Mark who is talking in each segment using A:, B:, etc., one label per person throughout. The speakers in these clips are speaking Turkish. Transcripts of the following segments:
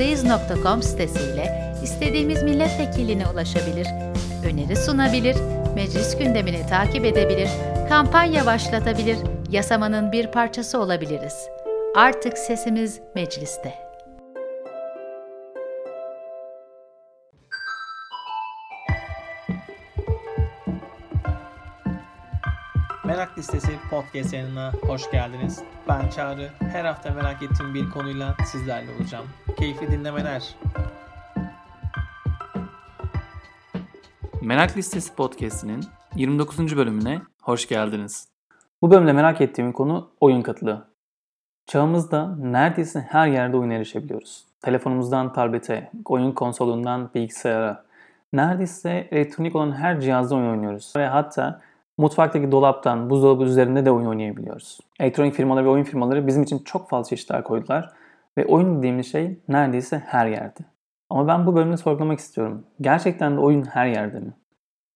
A: bizdeyiz.com sitesiyle istediğimiz milletvekiline ulaşabilir, öneri sunabilir, meclis gündemini takip edebilir, kampanya başlatabilir, yasamanın bir parçası olabiliriz. Artık sesimiz mecliste.
B: Listesi podcast yayınına hoş geldiniz. Ben Çağrı. Her hafta merak ettiğim bir konuyla sizlerle olacağım. Keyifli dinlemeler.
C: Merak Listesi podcast'inin 29. bölümüne hoş geldiniz. Bu bölümde merak ettiğim konu oyun kıtlığı. Çağımızda neredeyse her yerde oyun erişebiliyoruz. Telefonumuzdan tablete, oyun konsolundan bilgisayara, neredeyse elektronik olan her cihazda oyun oynuyoruz. Ve hatta mutfaktaki dolaptan, buzdolabı üzerinde de oyun oynayabiliyoruz. Elektronik firmaları ve oyun firmaları bizim için çok fazla çeşitler koydular. Ve oyun dediğimiz şey neredeyse her yerde. Ama ben bu bölümde sorgulamak istiyorum. Gerçekten de oyun her yerde mi?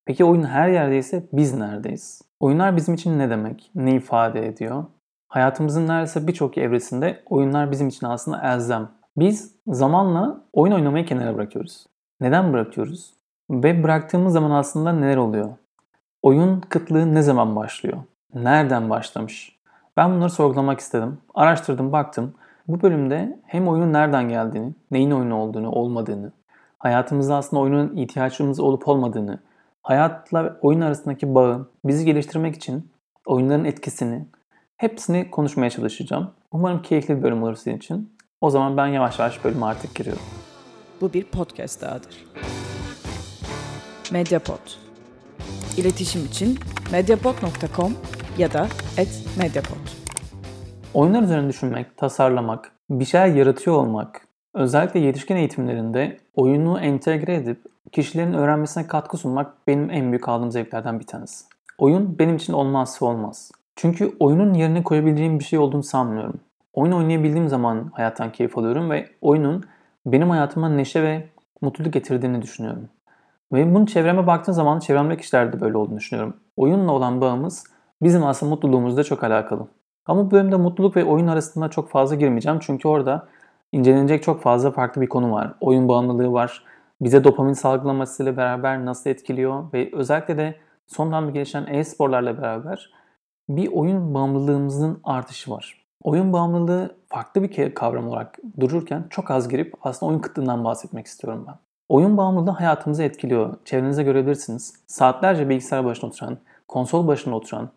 C: Peki oyun her yerdeyse biz neredeyiz? Oyunlar bizim için ne demek? Ne ifade ediyor? Hayatımızın neredeyse birçok evresinde oyunlar bizim için aslında elzem. Biz zamanla oyun oynamayı kenara bırakıyoruz. Neden bırakıyoruz? Ve bıraktığımız zaman aslında neler oluyor? Oyun kıtlığı ne zaman başlıyor? Nereden başlamış? Ben bunları sorgulamak istedim. Araştırdım, baktım. Bu bölümde hem oyunun nereden geldiğini, neyin oyunu olduğunu, olmadığını, hayatımızda aslında oyunun ihtiyaçlarımız olup olmadığını, hayatla oyun arasındaki bağı, bizi geliştirmek için oyunların etkisini, hepsini konuşmaya çalışacağım. Umarım keyifli bir bölüm olur sizin için. O zaman ben yavaş yavaş bölüme artık giriyorum.
D: Bu bir podcast dahadır. Mediapod. İletişim için mediapod.com ya da @mediapod.
C: Oyunlar üzerine düşünmek, tasarlamak, bir şeyler yaratıyor olmak, özellikle yetişkin eğitimlerinde oyunu entegre edip kişilerin öğrenmesine katkı sunmak benim en büyük aldığım zevklerden bir tanesi. Oyun benim için olmazsa olmaz. Çünkü oyunun yerine koyabileceğim bir şey olduğunu sanmıyorum. Oyun oynayabildiğim zaman hayattan keyif alıyorum ve oyunun benim hayatıma neşe ve mutluluk getirdiğini düşünüyorum. Ve bunu çevreme baktığım zaman çevremdeki kişilerde de böyle olduğunu düşünüyorum. Oyunla olan bağımız bizim aslında mutluluğumuzla çok alakalı. Ama bu bölümde mutluluk ve oyun arasında çok fazla girmeyeceğim. Çünkü orada incelenecek çok fazla farklı bir konu var. Oyun bağımlılığı var. Bize dopamin salgılamasıyla beraber nasıl etkiliyor ve özellikle de son dönemde gelişen e-sporlarla beraber bir oyun bağımlılığımızın artışı var. Oyun bağımlılığı farklı bir kavram olarak dururken çok az girip aslında oyun kıtlığından bahsetmek istiyorum ben. Oyun bağımlılığı hayatımızı etkiliyor. Çevrenize görebilirsiniz. Saatlerce bilgisayar başına oturan, konsol başına oturan,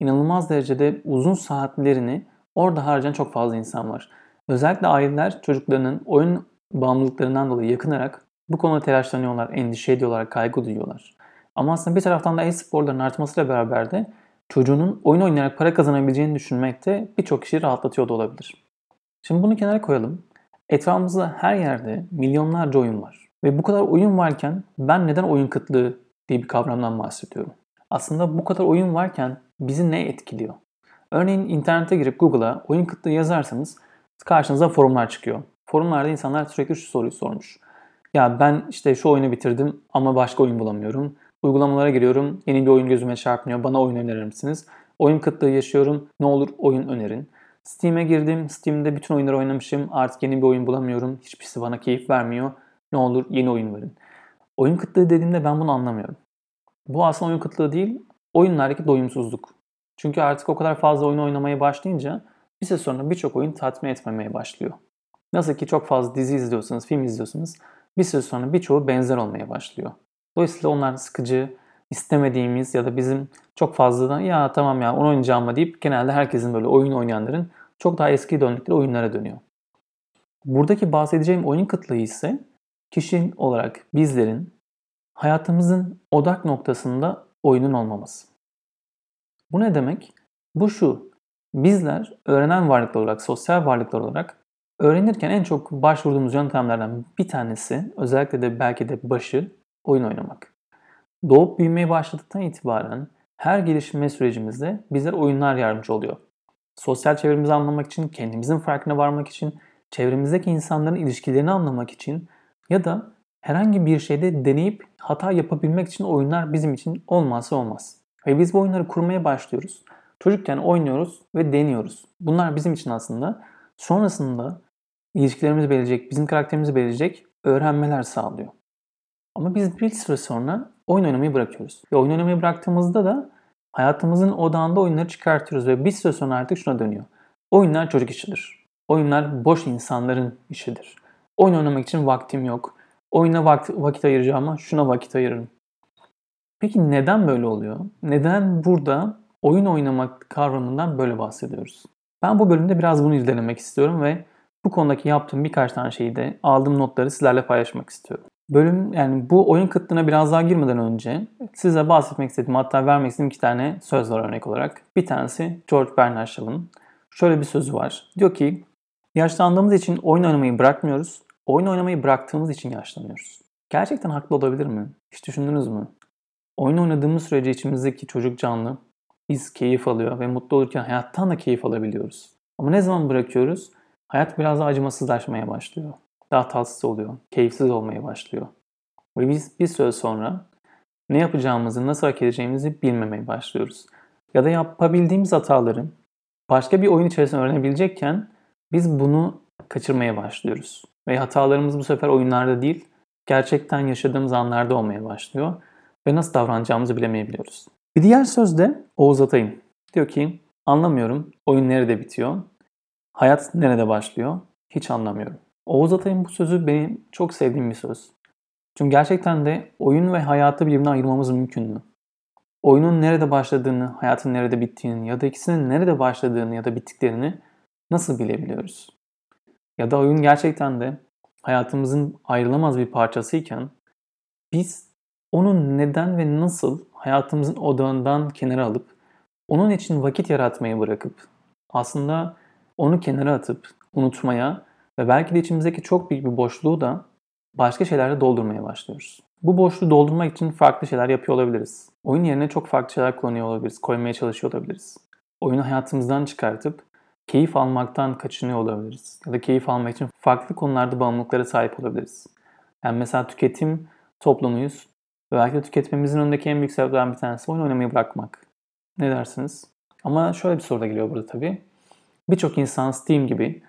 C: inanılmaz derecede uzun saatlerini orada harcayan çok fazla insan var. Özellikle aileler çocuklarının oyun bağımlılıklarından dolayı yakınarak bu konuda telaşlanıyorlar, endişe ediyorlar, kaygı duyuyorlar. Ama aslında bir taraftan da e-sporların artmasıyla beraber de çocuğunun oyun oynayarak para kazanabileceğini düşünmek de birçok kişiyi rahatlatıyor da olabilir. Şimdi bunu kenara koyalım. Etrafımızda her yerde milyonlarca oyun var. Ve bu kadar oyun varken ben neden oyun kıtlığı diye bir kavramdan bahsediyorum. Aslında bu kadar oyun varken bizi ne etkiliyor? Örneğin internete girip Google'a oyun kıtlığı yazarsanız karşınıza forumlar çıkıyor. Forumlarda insanlar sürekli şu soruyu sormuş. Ya ben işte şu oyunu bitirdim ama başka oyun bulamıyorum. Uygulamalara giriyorum. Yeni bir oyun gözüme çarpmıyor. Bana oyun önerir misiniz? Oyun kıtlığı yaşıyorum. Ne olur oyun önerin. Steam'e girdim. Steam'de bütün oyunları oynamışım. Artık yeni bir oyun bulamıyorum. Hiçbirisi bana keyif vermiyor. Ne olur yeni oyun verin. Oyun kıtlığı dediğimde ben bunu anlamıyorum. Bu aslında oyun kıtlığı değil, oyunlardaki doyumsuzluk. Çünkü artık o kadar fazla oyun oynamaya başlayınca bir süre sonra birçok oyun tatmin etmemeye başlıyor. Nasıl ki çok fazla dizi izliyorsanız, film izliyorsanız bir süre sonra birçoğu benzer olmaya başlıyor. Dolayısıyla onlar sıkıcı, istemediğimiz ya da bizim çok fazla da ya tamam ya onu oynayacağım mı deyip genelde herkesin böyle oyun oynayanların çok daha eski döndükleri oyunlara dönüyor. Buradaki bahsedeceğim oyun kıtlığı ise kişi olarak bizlerin hayatımızın odak noktasında oyunun olmaması. Bu ne demek? Bu şu, bizler öğrenen varlıklar olarak, sosyal varlıklar olarak öğrenirken en çok başvurduğumuz yöntemlerden bir tanesi, özellikle de belki de başı, oyun oynamak. Doğup büyümeye başladıktan itibaren her gelişme sürecimizde bizler oyunlar yardımcı oluyor. Sosyal çevremizi anlamak için, kendimizin farkına varmak için, çevremizdeki insanların ilişkilerini anlamak için ya da herhangi bir şeyde deneyip hata yapabilmek için oyunlar bizim için olmazsa olmaz. Ve biz bu oyunları kurmaya başlıyoruz. Çocukken oynuyoruz ve deniyoruz. Bunlar bizim için aslında sonrasında ilişkilerimizi belirleyecek, bizim karakterimizi belirleyecek öğrenmeler sağlıyor. Ama biz bir süre sonra oyun oynamayı bırakıyoruz. Ve oyun oynamayı bıraktığımızda da hayatımızın odağında oyunları çıkartıyoruz ve bir süre sonra artık şuna dönüyor. Oyunlar çocuk işidir. Oyunlar boş insanların işidir. Oyun oynamak için vaktim yok. Oyuna vakit, vakit ayıracağıma şuna vakit ayırırım. Peki neden böyle oluyor? Neden burada oyun oynamak kavramından böyle bahsediyoruz? Ben bu bölümde biraz bunu irdelemek istiyorum ve bu konudaki yaptığım birkaç tane şeyi de aldığım notları sizlerle paylaşmak istiyorum. Bölüm yani bu oyun kıtlığına biraz daha girmeden önce size bahsetmek istediğim hatta vermek istediğim iki tane söz var örnek olarak. Bir tanesi George Bernard Shaw'ın şöyle bir sözü var. Diyor ki yaşlandığımız için oyun oynamayı bırakmıyoruz. Oyun oynamayı bıraktığımız için yaşlanıyoruz. Gerçekten haklı olabilir mi? Hiç düşündünüz mü? Oyun oynadığımız sürece içimizdeki çocuk canlı. Biz keyif alıyor ve mutlu olurken hayattan da keyif alabiliyoruz. Ama ne zaman bırakıyoruz? Hayat biraz daha acımasızlaşmaya başlıyor. Daha tatsız oluyor. Keyifsiz olmaya başlıyor. Ve biz bir süre sonra ne yapacağımızı, nasıl hareket edeceğimizi bilmemeye başlıyoruz. Ya da yapabildiğimiz hataları başka bir oyun içerisinde öğrenebilecekken biz bunu kaçırmaya başlıyoruz. Ve hatalarımız bu sefer oyunlarda değil, gerçekten yaşadığımız anlarda olmaya başlıyor ve nasıl davranacağımızı bilemeyebiliyoruz. Bir diğer söz de Oğuz Atay'ın. Diyor ki, anlamıyorum oyun nerede bitiyor, hayat nerede başlıyor, hiç anlamıyorum. Oğuz Atay'ın bu sözü benim çok sevdiğim bir söz. Çünkü gerçekten de oyun ve hayatı birbirinden ayırmamız mümkün mü? Oyunun nerede başladığını, hayatın nerede bittiğini ya da ikisinin nerede başladığını ya da bittiklerini nasıl bilebiliyoruz? Ya da oyun gerçekten de hayatımızın ayrılamaz bir parçasıyken biz onun neden ve nasıl hayatımızın odağından kenara alıp onun için vakit yaratmayı bırakıp aslında onu kenara atıp unutmaya ve belki de içimizdeki çok büyük bir boşluğu da başka şeylerle doldurmaya başlıyoruz. Bu boşluğu doldurmak için farklı şeyler yapıyor olabiliriz. Oyun yerine çok farklı şeyler kullanıyor olabiliriz, koymaya çalışıyor olabiliriz. Oyunu hayatımızdan çıkartıp keyif almaktan kaçınıyor olabiliriz. Ya da keyif almak için farklı konularda bağımlılıklara sahip olabiliriz. Yani mesela tüketim toplumuyuz ve belki de tüketmemizin önündeki en büyük sebeplerden bir tanesi oyun oynamayı bırakmak. Ne dersiniz? Ama şöyle bir soru da geliyor burada tabii. Birçok insan Steam gibi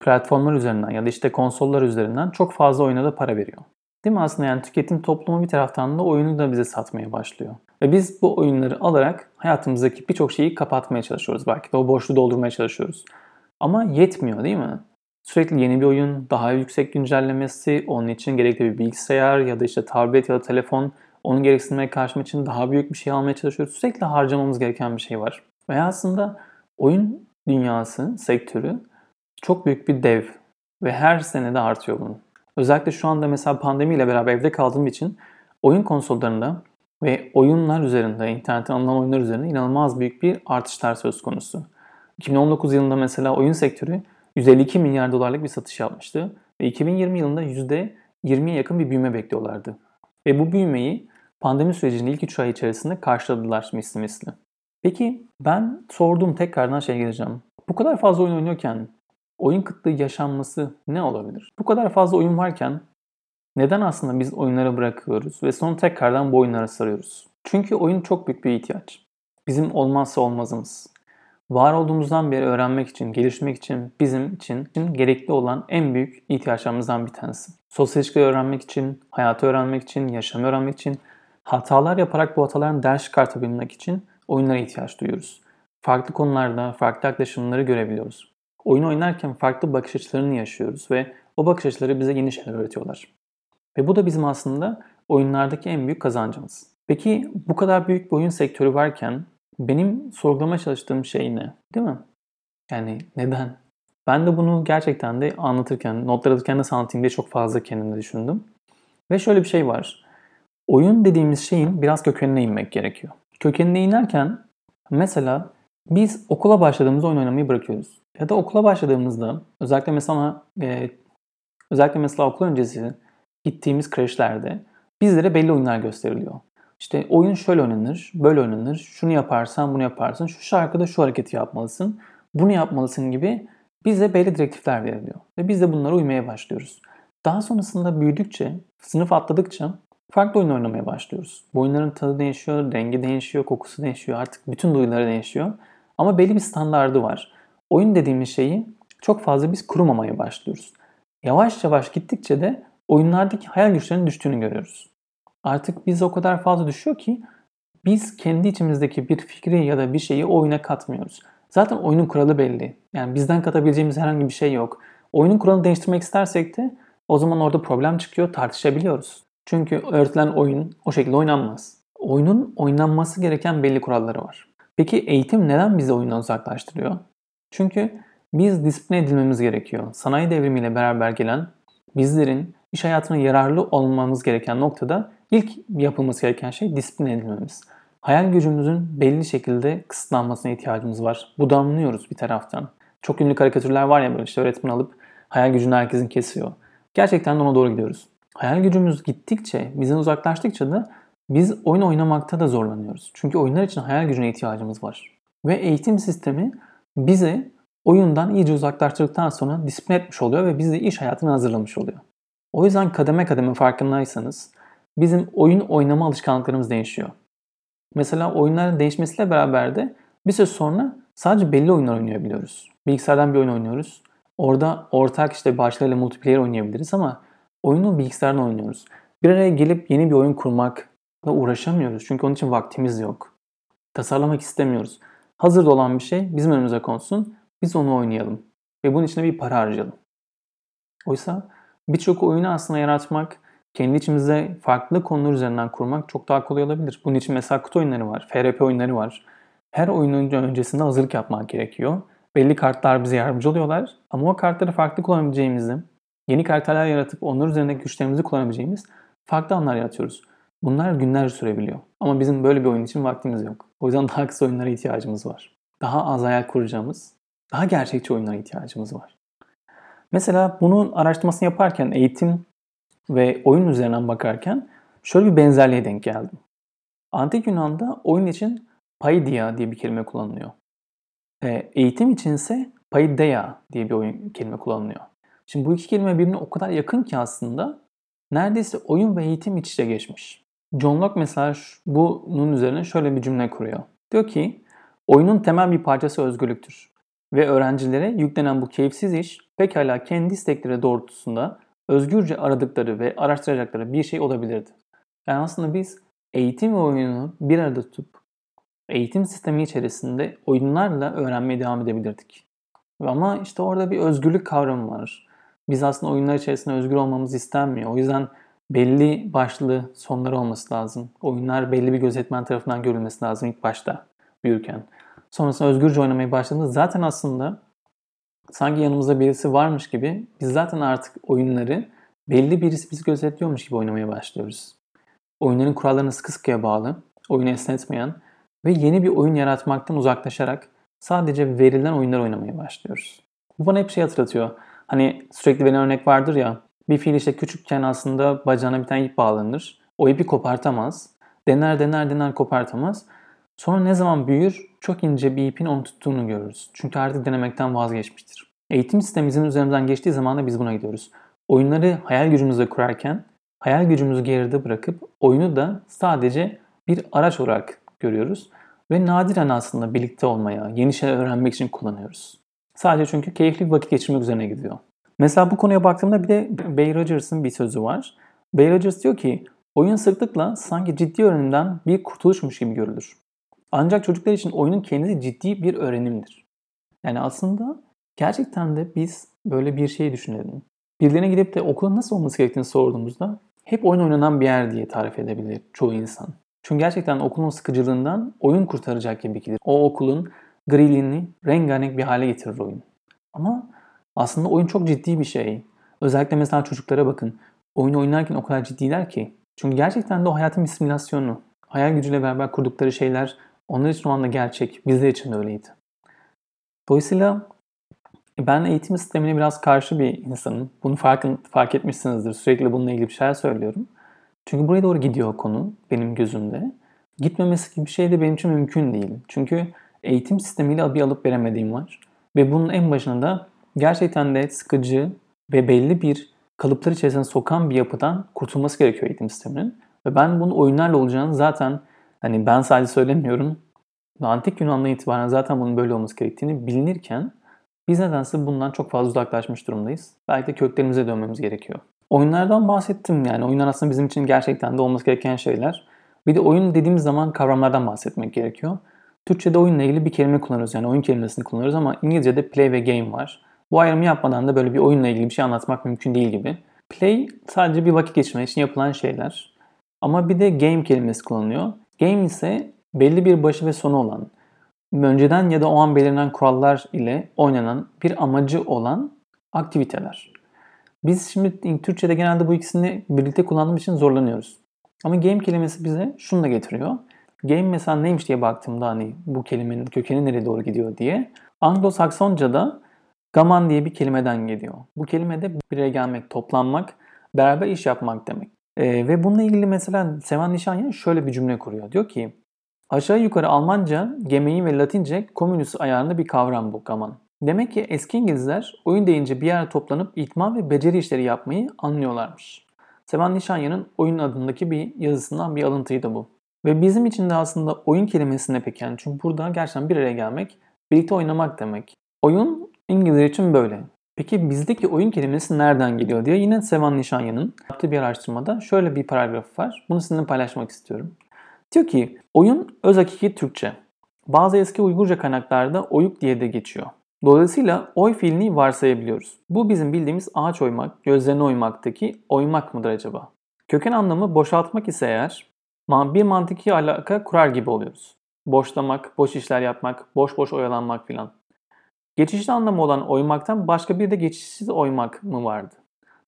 C: platformlar üzerinden ya da işte konsollar üzerinden çok fazla oyuna da para veriyor. Değil mi aslında yani tüketim toplumu bir taraftan da oyunu da bize satmaya başlıyor. Ve biz bu oyunları alarak hayatımızdaki birçok şeyi kapatmaya çalışıyoruz. Belki de o boşluğu doldurmaya çalışıyoruz. Ama yetmiyor değil mi? Sürekli yeni bir oyun, daha yüksek güncellemesi, onun için gerekli bir bilgisayar ya da işte tablet ya da telefon, onun gereksinimleri karşılamak için daha büyük bir şey almaya çalışıyoruz. Sürekli harcamamız gereken bir şey var. Ve aslında oyun dünyası, sektörü çok büyük bir dev ve her sene de artıyor bunun. Özellikle şu anda mesela pandemiyle beraber evde kaldığım için oyun konsollarında ve oyunlar üzerinde, internetten alınan oyunlar üzerinde inanılmaz büyük bir artışlar söz konusu. 2019 yılında mesela oyun sektörü 152 milyar dolarlık bir satış yapmıştı ve 2020 yılında %20'ye yakın bir büyüme bekliyorlardı. Ve bu büyümeyi pandemi sürecinin ilk 3 ay içerisinde karşıladılar misli misli. Peki ben sorduğum tekrardan şey geleceğim. Bu kadar fazla oyun oynuyorken oyun kıtlığı yaşanması ne olabilir? Bu kadar fazla oyun varken neden aslında biz oyunları bırakıyoruz ve sonra tekrardan bu oyunlara sarıyoruz? Çünkü oyun çok büyük bir ihtiyaç. Bizim olmazsa olmazımız. Var olduğumuzdan beri öğrenmek için, gelişmek için bizim için gerekli olan en büyük ihtiyaçlarımızdan bir tanesi. Sosyal ilişkileri öğrenmek için, hayatı öğrenmek için, yaşamı öğrenmek için, hatalar yaparak bu hataların ders çıkartabilmek için oyunlara ihtiyaç duyuyoruz. Farklı konularda farklı yaklaşımları görebiliyoruz. Oyun oynarken farklı bakış açılarını yaşıyoruz ve o bakış açıları bize yeni şeyler öğretiyorlar. Ve bu da bizim aslında oyunlardaki en büyük kazancımız. Peki bu kadar büyük bir oyun sektörü varken benim sorgulama çalıştığım şey ne? Değil mi? Yani neden? Ben de bunu gerçekten de anlatırken, notlar alırken nasıl anlatayım diye çok fazla kendimde düşündüm. Ve şöyle bir şey var. Oyun dediğimiz şeyin biraz kökenine inmek gerekiyor. Kökenine inerken mesela biz okula başladığımızda oyun oynamayı bırakıyoruz. Ya da okula başladığımızda özellikle mesela e, özellikle mesela okul öncesi gittiğimiz kreşlerde bizlere belli oyunlar gösteriliyor. İşte oyun şöyle oynanır, böyle oynanır, şunu yaparsan bunu yaparsın, şu şarkıda şu hareketi yapmalısın, bunu yapmalısın gibi bize belli direktifler veriliyor. Ve biz de bunlara uymaya başlıyoruz. Daha sonrasında büyüdükçe, sınıf atladıkça farklı oyun oynamaya başlıyoruz. Bu oyunların tadı değişiyor, rengi değişiyor, kokusu değişiyor, artık bütün duyuları değişiyor. Ama belli bir standardı var. Oyun dediğimiz şeyi çok fazla biz kurumamaya başlıyoruz. Yavaş yavaş gittikçe de oyunlardaki hayal güçlerinin düştüğünü görüyoruz. Artık biz o kadar fazla düşüyor ki biz kendi içimizdeki bir fikri ya da bir şeyi oyuna katmıyoruz. Zaten oyunun kuralı belli. Yani bizden katabileceğimiz herhangi bir şey yok. Oyunun kuralını değiştirmek istersek de o zaman orada problem çıkıyor, tartışabiliyoruz. Çünkü öğretilen oyun o şekilde oynanmaz. Oyunun oynanması gereken belli kuralları var. Peki eğitim neden bizi oyundan uzaklaştırıyor? Çünkü biz disipline edilmemiz gerekiyor. Sanayi devrimiyle beraber gelen bizlerin iş hayatına yararlı olmamız gereken noktada ilk yapılması gereken şey disipline edilmemiz. Hayal gücümüzün belli şekilde kısıtlanmasına ihtiyacımız var. Budanlıyoruz bir taraftan. Çok ünlü karikatürler var ya böyle işte öğretmen alıp hayal gücünü herkesin kesiyor. Gerçekten ona doğru gidiyoruz. Hayal gücümüz gittikçe, bizden uzaklaştıkça da biz oyun oynamakta da zorlanıyoruz. Çünkü oyunlar için hayal gücüne ihtiyacımız var. Ve eğitim sistemi bizi oyundan iyice uzaklaştırdıktan sonra disipline etmiş oluyor ve bizi iş hayatına hazırlamış oluyor. O yüzden kademe kademe farkındaysanız bizim oyun oynama alışkanlıklarımız değişiyor. Mesela oyunların değişmesiyle beraber de bir süre sonra sadece belli oyunlar oynayabiliyoruz. Bilgisayardan bir oyun oynuyoruz. Orada ortak işte başlarıyla multiplayer oynayabiliriz ama oyunu bilgisayardan oynuyoruz. Bir araya gelip yeni bir oyun kurmakla uğraşamıyoruz. Çünkü onun için vaktimiz yok. Tasarlamak istemiyoruz. Hazırda olan bir şey bizim önümüze konsun. Biz onu oynayalım. Ve bunun için de bir para harcayalım. Oysa birçok oyunu aslında yaratmak, kendi içimize farklı konular üzerinden kurmak çok daha kolay olabilir. Bunun için mesela kutu oyunları var, FRP oyunları var. Her oyunun öncesinde hazırlık yapmak gerekiyor. Belli kartlar bize yardımcı oluyorlar ama o kartları farklı kullanabileceğimizi, yeni karakterler yaratıp onlar üzerindeki güçlerimizi kullanabileceğimiz farklı anlar yaratıyoruz. Bunlar günlerce sürebiliyor. Ama bizim böyle bir oyun için vaktimiz yok. O yüzden daha kısa oyunlara ihtiyacımız var. Daha az hayal kuracağımız, daha gerçekçi oyunlara ihtiyacımız var. Mesela bunun araştırmasını yaparken eğitim ve oyun üzerinden bakarken şöyle bir benzerliğe denk geldim. Antik Yunan'da oyun için paidia diye bir kelime kullanılıyor. E, eğitim için ise paideia diye bir oyun kelime kullanılıyor. Şimdi bu iki kelime birbirine o kadar yakın ki aslında neredeyse oyun ve eğitim iç içe geçmiş. John Locke mesela bunun üzerine şöyle bir cümle kuruyor. Diyor ki oyunun temel bir parçası özgürlüktür ve öğrencilere yüklenen bu keyifsiz iş pekala kendi istekleri doğrultusunda özgürce aradıkları ve araştıracakları bir şey olabilirdi. Yani aslında biz eğitim ve oyunu bir arada tutup eğitim sistemi içerisinde oyunlarla öğrenmeye devam edebilirdik. Ama işte orada bir özgürlük kavramı var. Biz aslında oyunlar içerisinde özgür olmamız istenmiyor. O yüzden belli başlı sonları olması lazım. Oyunlar belli bir gözetmen tarafından görülmesi lazım ilk başta büyürken. Sonrasında özgürce oynamaya başladığımızda zaten aslında sanki yanımızda birisi varmış gibi biz zaten artık oyunları belli birisi bizi gözetliyormuş gibi oynamaya başlıyoruz. Oyunların kurallarına sıkı sıkıya bağlı, oyunu esnetmeyen ve yeni bir oyun yaratmaktan uzaklaşarak sadece verilen oyunlar oynamaya başlıyoruz. Bu bana hep şey hatırlatıyor. Hani sürekli verilen örnek vardır ya, bir fil işte küçükken aslında bacağına bir tane ip bağlanır. O ipi kopartamaz. Dener dener dener kopartamaz. Sonra ne zaman büyür çok ince bir ipin onu tuttuğunu görürüz. Çünkü artık denemekten vazgeçmiştir. Eğitim sistemimizin üzerimizden geçtiği zaman da biz buna gidiyoruz. Oyunları hayal gücümüzle kurarken hayal gücümüzü geride bırakıp oyunu da sadece bir araç olarak görüyoruz. Ve nadiren aslında birlikte olmaya, yeni şeyler öğrenmek için kullanıyoruz. Sadece çünkü keyifli bir vakit geçirmek üzerine gidiyor. Mesela bu konuya baktığımda bir de Bay Rogers'ın bir sözü var. Bay Rogers diyor ki, oyun sıklıkla sanki ciddi öğrenimden bir kurtuluşmuş gibi görülür. Ancak çocuklar için oyunun kendisi ciddi bir öğrenimdir. Yani aslında gerçekten de biz böyle bir şey düşünelim. Birilerine gidip de okulun nasıl olması gerektiğini sorduğumuzda hep oyun oynanan bir yer diye tarif edebilir çoğu insan. Çünkü gerçekten okulun sıkıcılığından oyun kurtaracak gibi gelir. O okulun griliğini rengarenk bir hale getirir oyun. Ama aslında oyun çok ciddi bir şey. Özellikle mesela çocuklara bakın. Oyun oynarken o kadar ciddiler ki. Çünkü gerçekten de o hayatın simülasyonu. Hayal gücüyle beraber kurdukları şeyler onlar için o anda gerçek. Bizler için de öyleydi. Dolayısıyla ben eğitim sistemine biraz karşı bir insanım. Bunu fark, fark etmişsinizdir. Sürekli bununla ilgili bir şeyler söylüyorum. Çünkü buraya doğru gidiyor konu benim gözümde. Gitmemesi gibi bir şey de benim için mümkün değil. Çünkü eğitim sistemiyle bir alıp veremediğim var. Ve bunun en başında da gerçekten de sıkıcı ve belli bir kalıplar içerisine sokan bir yapıdan kurtulması gerekiyor eğitim sisteminin. Ve ben bunun oyunlarla olacağını zaten hani ben sadece söylemiyorum. Antik Yunan'dan itibaren zaten bunun böyle olması gerektiğini bilinirken Biz nedense bundan çok fazla uzaklaşmış durumdayız. Belki de köklerimize dönmemiz gerekiyor. Oyunlardan bahsettim yani. Oyunlar aslında bizim için gerçekten de olması gereken şeyler. Bir de oyun dediğimiz zaman kavramlardan bahsetmek gerekiyor. Türkçe'de oyunla ilgili bir kelime kullanıyoruz. Yani oyun kelimesini kullanıyoruz ama İngilizce'de play ve game var. Bu ayrımı yapmadan da böyle bir oyunla ilgili bir şey anlatmak mümkün değil gibi. Play sadece bir vakit geçirmek için yapılan şeyler. Ama bir de game kelimesi kullanılıyor. Game ise belli bir başı ve sonu olan, önceden ya da o an belirlenen kurallar ile oynanan bir amacı olan aktiviteler. Biz şimdi Türkçe'de genelde bu ikisini birlikte kullandığımız için zorlanıyoruz. Ama game kelimesi bize şunu da getiriyor. Game mesela neymiş diye baktığımda hani bu kelimenin kökeni nereye doğru gidiyor diye. Anglo-Saksonca'da gaman diye bir kelimeden geliyor. Bu kelime de bir araya gelmek, toplanmak, beraber iş yapmak demek. Ee, ve bununla ilgili mesela Sevan Nişanyan şöyle bir cümle kuruyor. Diyor ki aşağı yukarı Almanca, gemeği ve Latince komünist ayarında bir kavram bu gaman. Demek ki eski İngilizler oyun deyince bir yere toplanıp itman ve beceri işleri yapmayı anlıyorlarmış. Sevan Nişanyan'ın oyun adındaki bir yazısından bir alıntıydı bu. Ve bizim için de aslında oyun kelimesi ne peki? Yani çünkü burada gerçekten bir araya gelmek, birlikte oynamak demek. Oyun İngilizler için böyle. Peki bizdeki oyun kelimesi nereden geliyor diye yine Sevan Nişanyan'ın yaptığı bir araştırmada şöyle bir paragraf var. Bunu sizinle paylaşmak istiyorum. Diyor ki oyun öz hakiki Türkçe. Bazı eski Uygurca kaynaklarda oyuk diye de geçiyor. Dolayısıyla oy fiilini varsayabiliyoruz. Bu bizim bildiğimiz ağaç oymak, gözlerine oymaktaki oymak mıdır acaba? Köken anlamı boşaltmak ise eğer bir mantıki alaka kurar gibi oluyoruz. Boşlamak, boş işler yapmak, boş boş oyalanmak filan. Geçişli anlamı olan oymaktan başka bir de geçişsiz oymak mı vardı?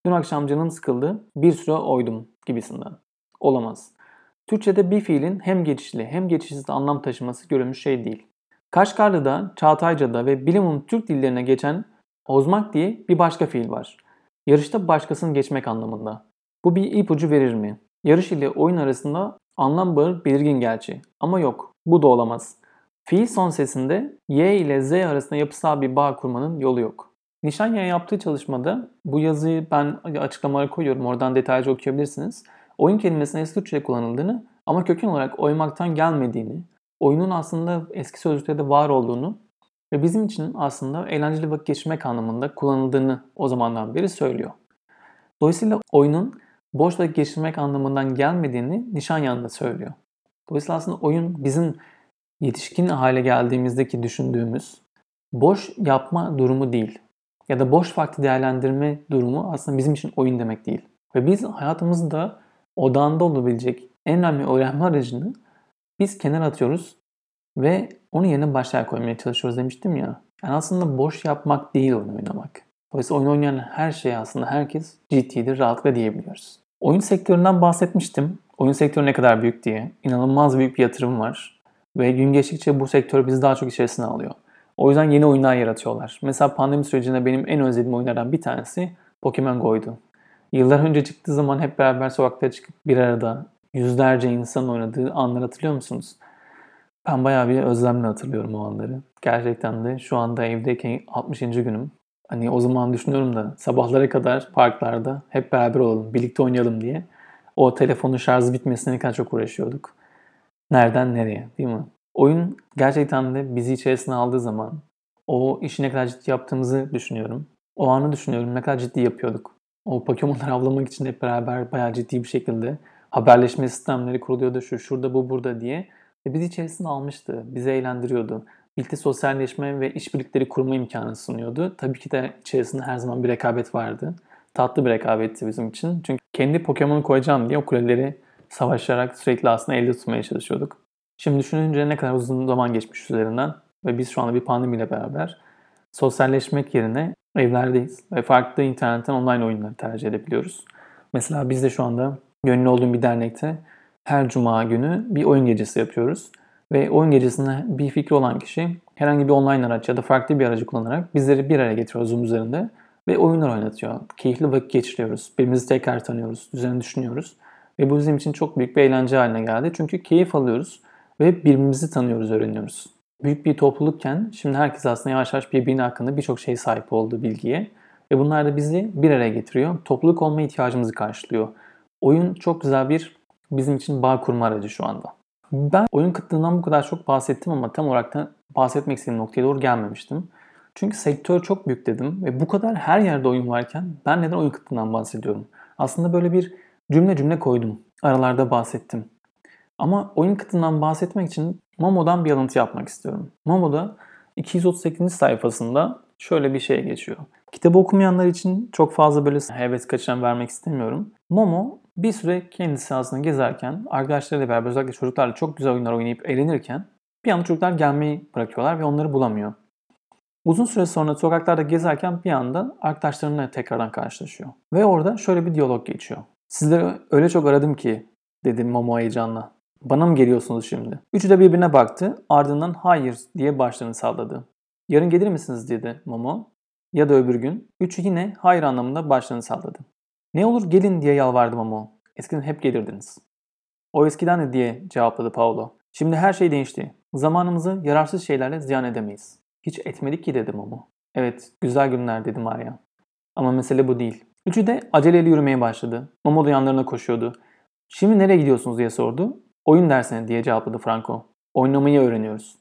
C: Dün akşam canım sıkıldı, bir süre oydum gibisinden. Olamaz. Türkçe'de bir fiilin hem geçişli hem geçişsiz anlam taşıması görülmüş şey değil. Kaşgarlı'da, Çağatayca'da ve bilimum Türk dillerine geçen ozmak diye bir başka fiil var. Yarışta başkasını geçmek anlamında. Bu bir ipucu verir mi? Yarış ile oyun arasında anlam bağı belirgin gerçi. Ama yok, bu da olamaz. Fiil son sesinde Y ile Z arasında yapısal bir bağ kurmanın yolu yok. Nişanyan yaptığı çalışmada bu yazıyı ben açıklamalara koyuyorum. Oradan detaylıca okuyabilirsiniz. Oyun kelimesinin eski Türkçe'de kullanıldığını ama köken olarak oymaktan gelmediğini, oyunun aslında eski sözlükte var olduğunu ve bizim için aslında eğlenceli vakit geçirmek anlamında kullanıldığını o zamandan beri söylüyor. Dolayısıyla oyunun boş vakit geçirmek anlamından gelmediğini Nişanyan da söylüyor. Dolayısıyla aslında oyun bizim yetişkin hale geldiğimizdeki düşündüğümüz boş yapma durumu değil. Ya da boş vakti değerlendirme durumu aslında bizim için oyun demek değil. Ve biz hayatımızda odağında olabilecek en önemli öğrenme aracını biz kenara atıyoruz ve onun yerine başlığa koymaya çalışıyoruz demiştim ya. Yani aslında boş yapmak değil oyun oynamak. Dolayısıyla oyun oynayan her şey aslında herkes ciddidir, rahatlıkla diyebiliyoruz. Oyun sektöründen bahsetmiştim. Oyun sektörü ne kadar büyük diye. İnanılmaz büyük bir yatırım var. Ve gün geçtikçe bu sektör bizi daha çok içerisine alıyor. O yüzden yeni oyunlar yaratıyorlar. Mesela pandemi sürecinde benim en özlediğim oyunlardan bir tanesi Pokemon Go'ydu. Yıllar önce çıktığı zaman hep beraber sokakta çıkıp bir arada yüzlerce insan oynadığı anları hatırlıyor musunuz? Ben bayağı bir özlemle hatırlıyorum o anları. Gerçekten de şu anda evdeyken 60. günüm. Hani o zaman düşünüyorum da sabahlara kadar parklarda hep beraber olalım, birlikte oynayalım diye. O telefonun şarjı bitmesine kadar çok uğraşıyorduk. Nereden nereye değil mi? Oyun gerçekten de bizi içerisine aldığı zaman o işi ne kadar ciddi yaptığımızı düşünüyorum. O anı düşünüyorum ne kadar ciddi yapıyorduk. O Pokemon'ları avlamak için hep beraber bayağı ciddi bir şekilde haberleşme sistemleri kuruluyordu. Şu şurada bu burada diye. Ve bizi içerisine almıştı. Bizi eğlendiriyordu. Birlikte sosyalleşme ve işbirlikleri kurma imkanı sunuyordu. Tabii ki de içerisinde her zaman bir rekabet vardı. Tatlı bir rekabetti bizim için. Çünkü kendi Pokemon'u koyacağım diye o kuleleri savaşarak sürekli aslında elde tutmaya çalışıyorduk. Şimdi düşününce ne kadar uzun zaman geçmiş üzerinden ve biz şu anda bir pandemiyle beraber sosyalleşmek yerine evlerdeyiz ve farklı internetten online oyunları tercih edebiliyoruz. Mesela biz de şu anda gönüllü olduğum bir dernekte her cuma günü bir oyun gecesi yapıyoruz. Ve oyun gecesinde bir fikri olan kişi herhangi bir online araç ya da farklı bir aracı kullanarak bizleri bir araya getiriyor Zoom üzerinde ve oyunlar oynatıyor. Keyifli vakit geçiriyoruz. Birbirimizi tekrar tanıyoruz, üzerine düşünüyoruz. Ve bu bizim için çok büyük bir eğlence haline geldi. Çünkü keyif alıyoruz ve birbirimizi tanıyoruz, öğreniyoruz. Büyük bir toplulukken şimdi herkes aslında yavaş yavaş birbirinin hakkında birçok şey sahip olduğu bilgiye. Ve bunlar da bizi bir araya getiriyor. Topluluk olma ihtiyacımızı karşılıyor. Oyun çok güzel bir bizim için bağ kurma aracı şu anda. Ben oyun kıtlığından bu kadar çok bahsettim ama tam olarak da bahsetmek istediğim noktaya doğru gelmemiştim. Çünkü sektör çok büyük dedim ve bu kadar her yerde oyun varken ben neden oyun kıtlığından bahsediyorum? Aslında böyle bir cümle cümle koydum. Aralarda bahsettim. Ama oyun kıtlığından bahsetmek için Momo'dan bir alıntı yapmak istiyorum. Momo'da 238. sayfasında şöyle bir şey geçiyor. Kitabı okumayanlar için çok fazla böyle heves kaçıran vermek istemiyorum. Momo bir süre kendisi aslında gezerken arkadaşlarıyla beraber özellikle çocuklarla çok güzel oyunlar oynayıp eğlenirken bir anda çocuklar gelmeyi bırakıyorlar ve onları bulamıyor. Uzun süre sonra sokaklarda gezerken bir anda arkadaşlarımla tekrardan karşılaşıyor. Ve orada şöyle bir diyalog geçiyor. Sizleri öyle çok aradım ki dedi Momo heyecanla. Bana mı geliyorsunuz şimdi? Üçü de birbirine baktı ardından hayır diye başlarını salladı. Yarın gelir misiniz dedi Momo. Ya da öbür gün. Üçü yine hayır anlamında başlarını salladı. Ne olur gelin diye yalvardı Momo. Eskiden hep gelirdiniz. O eskiden de diye cevapladı Paolo. Şimdi her şey değişti. Zamanımızı yararsız şeylerle ziyan edemeyiz. Hiç etmedik ki dedi Momo. Evet, güzel günler dedi Maria. Ama mesele bu değil. Üçü de aceleyle yürümeye başladı. Momo da yanlarına koşuyordu. Şimdi nereye gidiyorsunuz diye sordu. Oyun dersine diye cevapladı Franco. Oynamayı öğreniyoruz.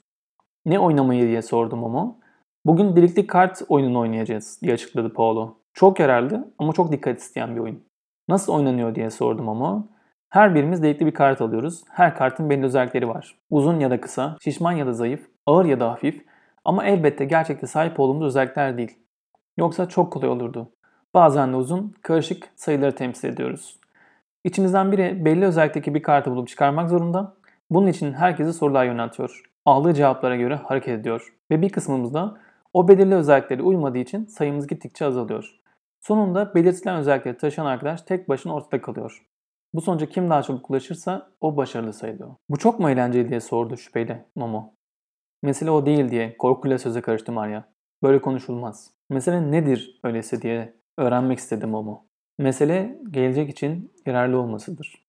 C: Ne oynamayı diye sordu Momo. Bugün birlikte kart oyununu oynayacağız diye açıkladı Paolo. Çok yararlı ama çok dikkat isteyen bir oyun. Nasıl oynanıyor diye sordu Momo. Her birimiz delikli bir kart alıyoruz. Her kartın belli özellikleri var. Uzun ya da kısa, şişman ya da zayıf, ağır ya da hafif ama elbette gerçekte sahip olduğumuz özellikler değil. Yoksa çok kolay olurdu. Bazen de uzun, karışık sayıları temsil ediyoruz. İçimizden biri belli özellikteki bir kartı bulup çıkarmak zorunda. Bunun için herkese sorular yöneltiyor. Aldığı cevaplara göre hareket ediyor. Ve bir kısmımız da o belirli özellikleri uymadığı için sayımız gittikçe azalıyor. Sonunda belirtilen özellikleri taşıyan arkadaş tek başına ortada kalıyor. Bu sonuca kim daha çabuk ulaşırsa o başarılı sayılıyor. Bu çok mu eğlenceli diye sordu şüpheyle Momo. Mesele o değil diye korkuyla söze karıştı Maria. Böyle konuşulmaz. Mesele nedir öyleyse diye öğrenmek istedi Momo. Mesele gelecek için yararlı olmasıdır.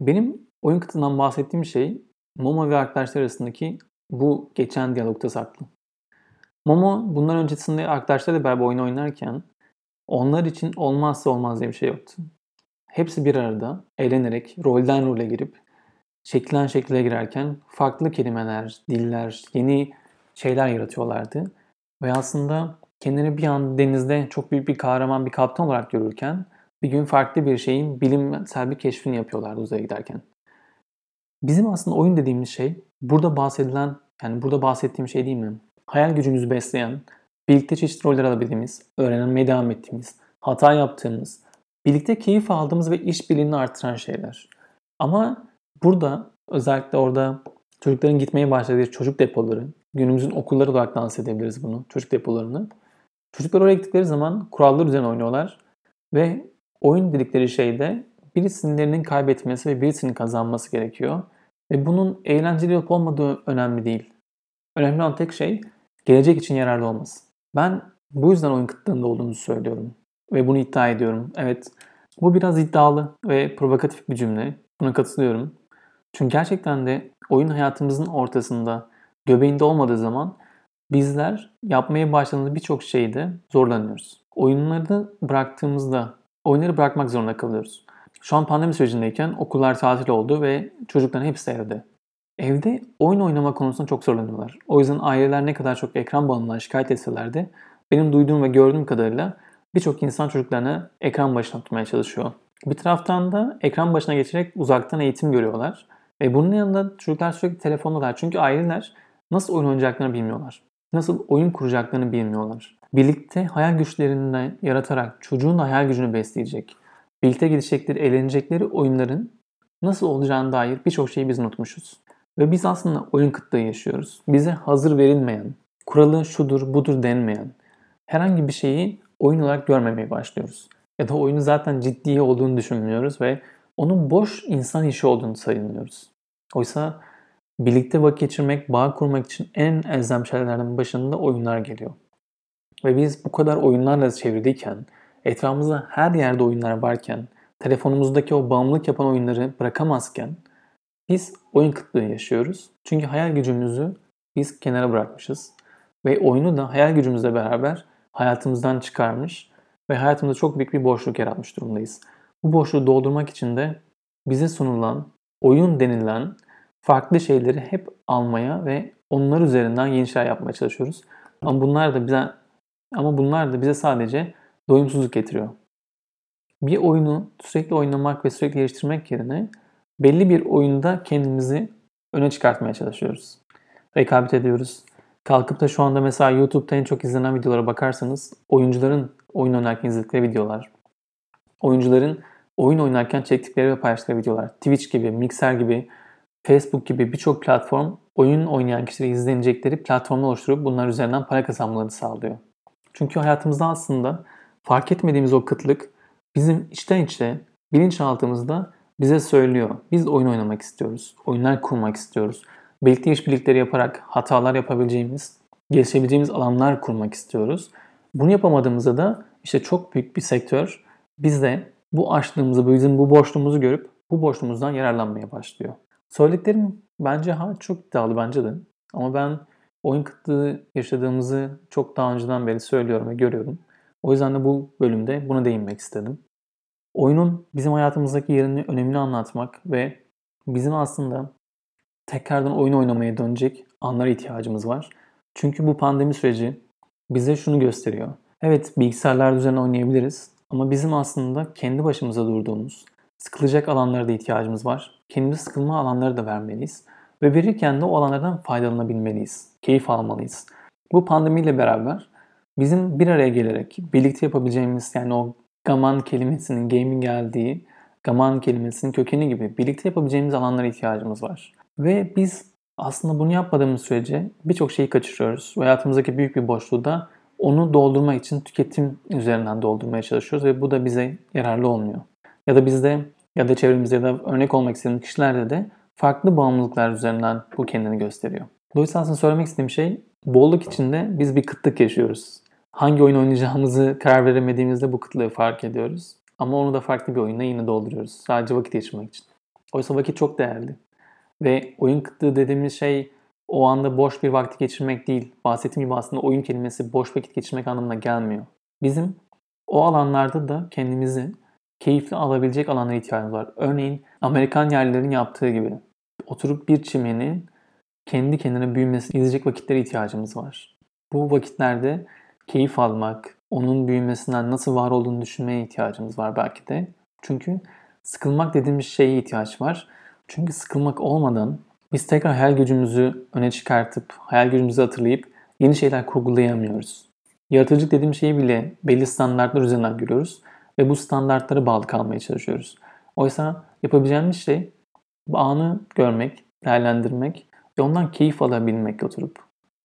C: Benim oyun kıtından bahsettiğim şey Momo ve arkadaşlar arasındaki bu geçen diyalogta saklı. Momo bundan öncesinde arkadaşlarıyla beraber oyun oynarken onlar için olmazsa olmaz diye bir şey yoktu. Hepsi bir arada eğlenerek rolden role girip şekilden şekile girerken farklı kelimeler, diller, yeni şeyler yaratıyorlardı. Ve aslında kendini bir an denizde çok büyük bir kahraman, bir kaptan olarak görürken bir gün farklı bir şeyin bilimsel bir keşfini yapıyorlardı uzaya giderken. Bizim aslında oyun dediğimiz şey burada bahsedilen, yani burada bahsettiğim şey değil mi? Hayal gücümüzü besleyen, birlikte çeşitli roller alabildiğimiz, öğrenmeye devam ettiğimiz, hata yaptığımız, birlikte keyif aldığımız ve işbirliğini artıran şeyler. Ama burada özellikle orada çocukların gitmeye başladığı çocuk depoları, günümüzün okulları olarak dans edebiliriz bunu, çocuk depolarını. Çocuklar oraya gittikleri zaman kurallar üzerine oynuyorlar ve oyun dedikleri şeyde birisinin kaybetmesi ve birisinin kazanması gerekiyor. Ve bunun eğlenceli olup olmadığı önemli değil. Önemli olan tek şey gelecek için yararlı olması. Ben bu yüzden oyun kıtlığında olduğumuzu söylüyorum. Ve bunu iddia ediyorum. Evet bu biraz iddialı ve provokatif bir cümle. Buna katılıyorum. Çünkü gerçekten de oyun hayatımızın ortasında, göbeğinde olmadığı zaman bizler yapmaya başladığımız birçok şeyde zorlanıyoruz. Oyunları bıraktığımızda oyunları bırakmak zorunda kalıyoruz. Şu an pandemi sürecindeyken okullar tatil oldu ve çocukların hepsi evde. Evde oyun oynama konusunda çok zorlanıyorlar. O yüzden aileler ne kadar çok ekran bağımlılığına şikayet etseler de benim duyduğum ve gördüğüm kadarıyla birçok insan çocuklarını ekran başına tutmaya çalışıyor. Bir taraftan da ekran başına geçerek uzaktan eğitim görüyorlar. Ve bunun yanında çocuklar sürekli telefondalar. Çünkü aileler nasıl oyun oynayacaklarını bilmiyorlar. Nasıl oyun kuracaklarını bilmiyorlar. Birlikte hayal güçlerini yaratarak çocuğun hayal gücünü besleyecek, birlikte gidecekleri, eğlenecekleri oyunların nasıl olacağına dair birçok şeyi biz unutmuşuz. Ve biz aslında oyun kıtlığı yaşıyoruz. Bize hazır verilmeyen, kuralı şudur budur denmeyen herhangi bir şeyi oyun olarak görmemeye başlıyoruz. Ya da oyunu zaten ciddi olduğunu düşünmüyoruz ve onun boş insan işi olduğunu sayılıyoruz. Oysa birlikte vakit geçirmek, bağ kurmak için en elzem şeylerden başında oyunlar geliyor. Ve biz bu kadar oyunlarla çevriliyken, etrafımızda her yerde oyunlar varken, telefonumuzdaki o bağımlılık yapan oyunları bırakamazken biz oyun kıtlığı yaşıyoruz. Çünkü hayal gücümüzü biz kenara bırakmışız. Ve oyunu da hayal gücümüzle beraber hayatımızdan çıkarmış ve hayatımızda çok büyük bir boşluk yaratmış durumdayız. Bu boşluğu doldurmak için de bize sunulan, oyun denilen farklı şeyleri hep almaya ve onlar üzerinden yeni şeyler yapmaya çalışıyoruz. Ama bunlar da bize ama bunlar da bize sadece doyumsuzluk getiriyor. Bir oyunu sürekli oynamak ve sürekli geliştirmek yerine belli bir oyunda kendimizi öne çıkartmaya çalışıyoruz. Rekabet ediyoruz. Kalkıp da şu anda mesela YouTube'da en çok izlenen videolara bakarsanız oyuncuların oyun oynarken izledikleri videolar, oyuncuların oyun oynarken çektikleri ve paylaştıkları videolar, Twitch gibi, Mixer gibi, Facebook gibi birçok platform oyun oynayan kişileri izlenecekleri platformlar oluşturup bunlar üzerinden para kazanmalarını sağlıyor. Çünkü hayatımızda aslında fark etmediğimiz o kıtlık bizim içten içe bilinçaltımızda bize söylüyor. Biz oyun oynamak istiyoruz. Oyunlar kurmak istiyoruz. Birlikte işbirlikleri yaparak hatalar yapabileceğimiz, gelişebileceğimiz alanlar kurmak istiyoruz. Bunu yapamadığımızda da işte çok büyük bir sektör bizde bu açlığımızı, bizim bu boşluğumuzu görüp bu boşluğumuzdan yararlanmaya başlıyor. Söylediklerim bence ha çok iddialı bence de. Ama ben oyun kıtlığı yaşadığımızı çok daha önceden beri söylüyorum ve görüyorum. O yüzden de bu bölümde buna değinmek istedim. Oyunun bizim hayatımızdaki yerini, önemini anlatmak ve bizim aslında tekrardan oyun oynamaya dönecek anlara ihtiyacımız var. Çünkü bu pandemi süreci bize şunu gösteriyor. Evet bilgisayarlar üzerine oynayabiliriz ama bizim aslında kendi başımıza durduğumuz, sıkılacak alanlara da ihtiyacımız var. Kendimiz sıkılma alanları da vermeliyiz. Ve verirken de o alanlardan faydalanabilmeliyiz. Keyif almalıyız. Bu pandemiyle beraber bizim bir araya gelerek birlikte yapabileceğimiz yani o gaman kelimesinin gaming geldiği gaman kelimesinin kökeni gibi birlikte yapabileceğimiz alanlara ihtiyacımız var. Ve biz aslında bunu yapmadığımız sürece birçok şeyi kaçırıyoruz. Hayatımızdaki büyük bir boşluğu da onu doldurmak için tüketim üzerinden doldurmaya çalışıyoruz ve bu da bize yararlı olmuyor. Ya da bizde ya da çevremizde ya da örnek olmak istediğim kişilerde de farklı bağımlılıklar üzerinden bu kendini gösteriyor. Dolayısıyla aslında söylemek istediğim şey bolluk içinde biz bir kıtlık yaşıyoruz. Hangi oyun oynayacağımızı karar veremediğimizde bu kıtlığı fark ediyoruz. Ama onu da farklı bir oyunla yine dolduruyoruz. Sadece vakit geçirmek için. Oysa vakit çok değerli. Ve oyun kıtlığı dediğimiz şey o anda boş bir vakti geçirmek değil. Bahsettiğim gibi aslında oyun kelimesi boş vakit geçirmek anlamına gelmiyor. Bizim o alanlarda da kendimizi keyifli alabilecek alanlara ihtiyacımız var. Örneğin Amerikan yerlilerin yaptığı gibi oturup bir çimenin kendi kendine büyümesini izleyecek vakitlere ihtiyacımız var. Bu vakitlerde keyif almak, onun büyümesinden nasıl var olduğunu düşünmeye ihtiyacımız var belki de. Çünkü sıkılmak dediğimiz şeye ihtiyaç var. Çünkü sıkılmak olmadan biz tekrar hayal gücümüzü öne çıkartıp, hayal gücümüzü hatırlayıp yeni şeyler kurgulayamıyoruz. Yaratıcılık dediğim şeyi bile belli standartlar üzerinden görüyoruz ve bu standartlara bağlı kalmaya çalışıyoruz. Oysa yapabileceğimiz şey bu anı görmek, değerlendirmek ve ondan keyif alabilmek oturup.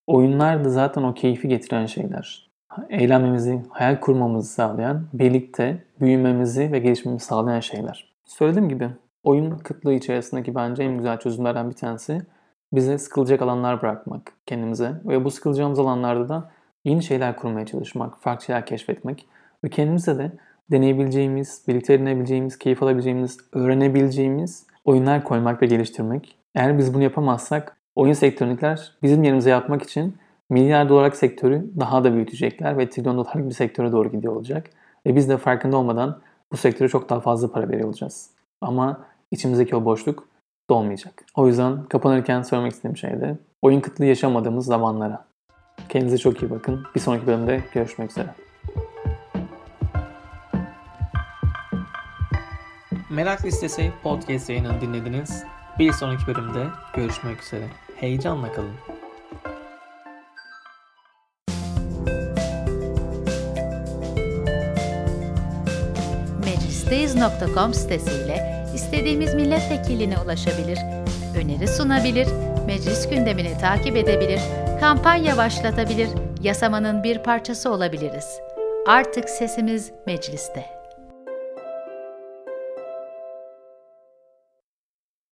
C: Oyunlar da zaten o keyfi getiren şeyler. Eğlenmemizi, hayal kurmamızı sağlayan, birlikte büyümemizi ve gelişmemizi sağlayan şeyler. Söylediğim gibi oyun kıtlığı içerisindeki bence en güzel çözümlerden bir tanesi bize sıkılacak alanlar bırakmak kendimize ve bu sıkılacağımız alanlarda da yeni şeyler kurmaya çalışmak, farklı şeyler keşfetmek ve kendimize de deneyebileceğimiz, birlikte edinebileceğimiz, keyif alabileceğimiz, öğrenebileceğimiz oyunlar koymak ve geliştirmek. Eğer biz bunu yapamazsak oyun sektöründekiler bizim yerimize yapmak için milyar dolarlık sektörü daha da büyütecekler ve trilyon dolarlık bir sektöre doğru gidiyor olacak. Ve biz de farkında olmadan bu sektöre çok daha fazla para veriyor olacağız. Ama içimizdeki o boşluk dolmayacak. O yüzden kapanırken söylemek istediğim şey de oyun kıtlığı yaşamadığımız zamanlara. Kendinize çok iyi bakın. Bir sonraki bölümde görüşmek üzere.
B: Merak Listesi podcast yayınını dinlediniz. Bir sonraki bölümde görüşmek üzere. Heyecanla kalın.
A: Meclisteyiz.com sitesiyle istediğimiz milletvekiline ulaşabilir, öneri sunabilir, meclis gündemini takip edebilir, kampanya başlatabilir, yasamanın bir parçası olabiliriz. Artık sesimiz mecliste.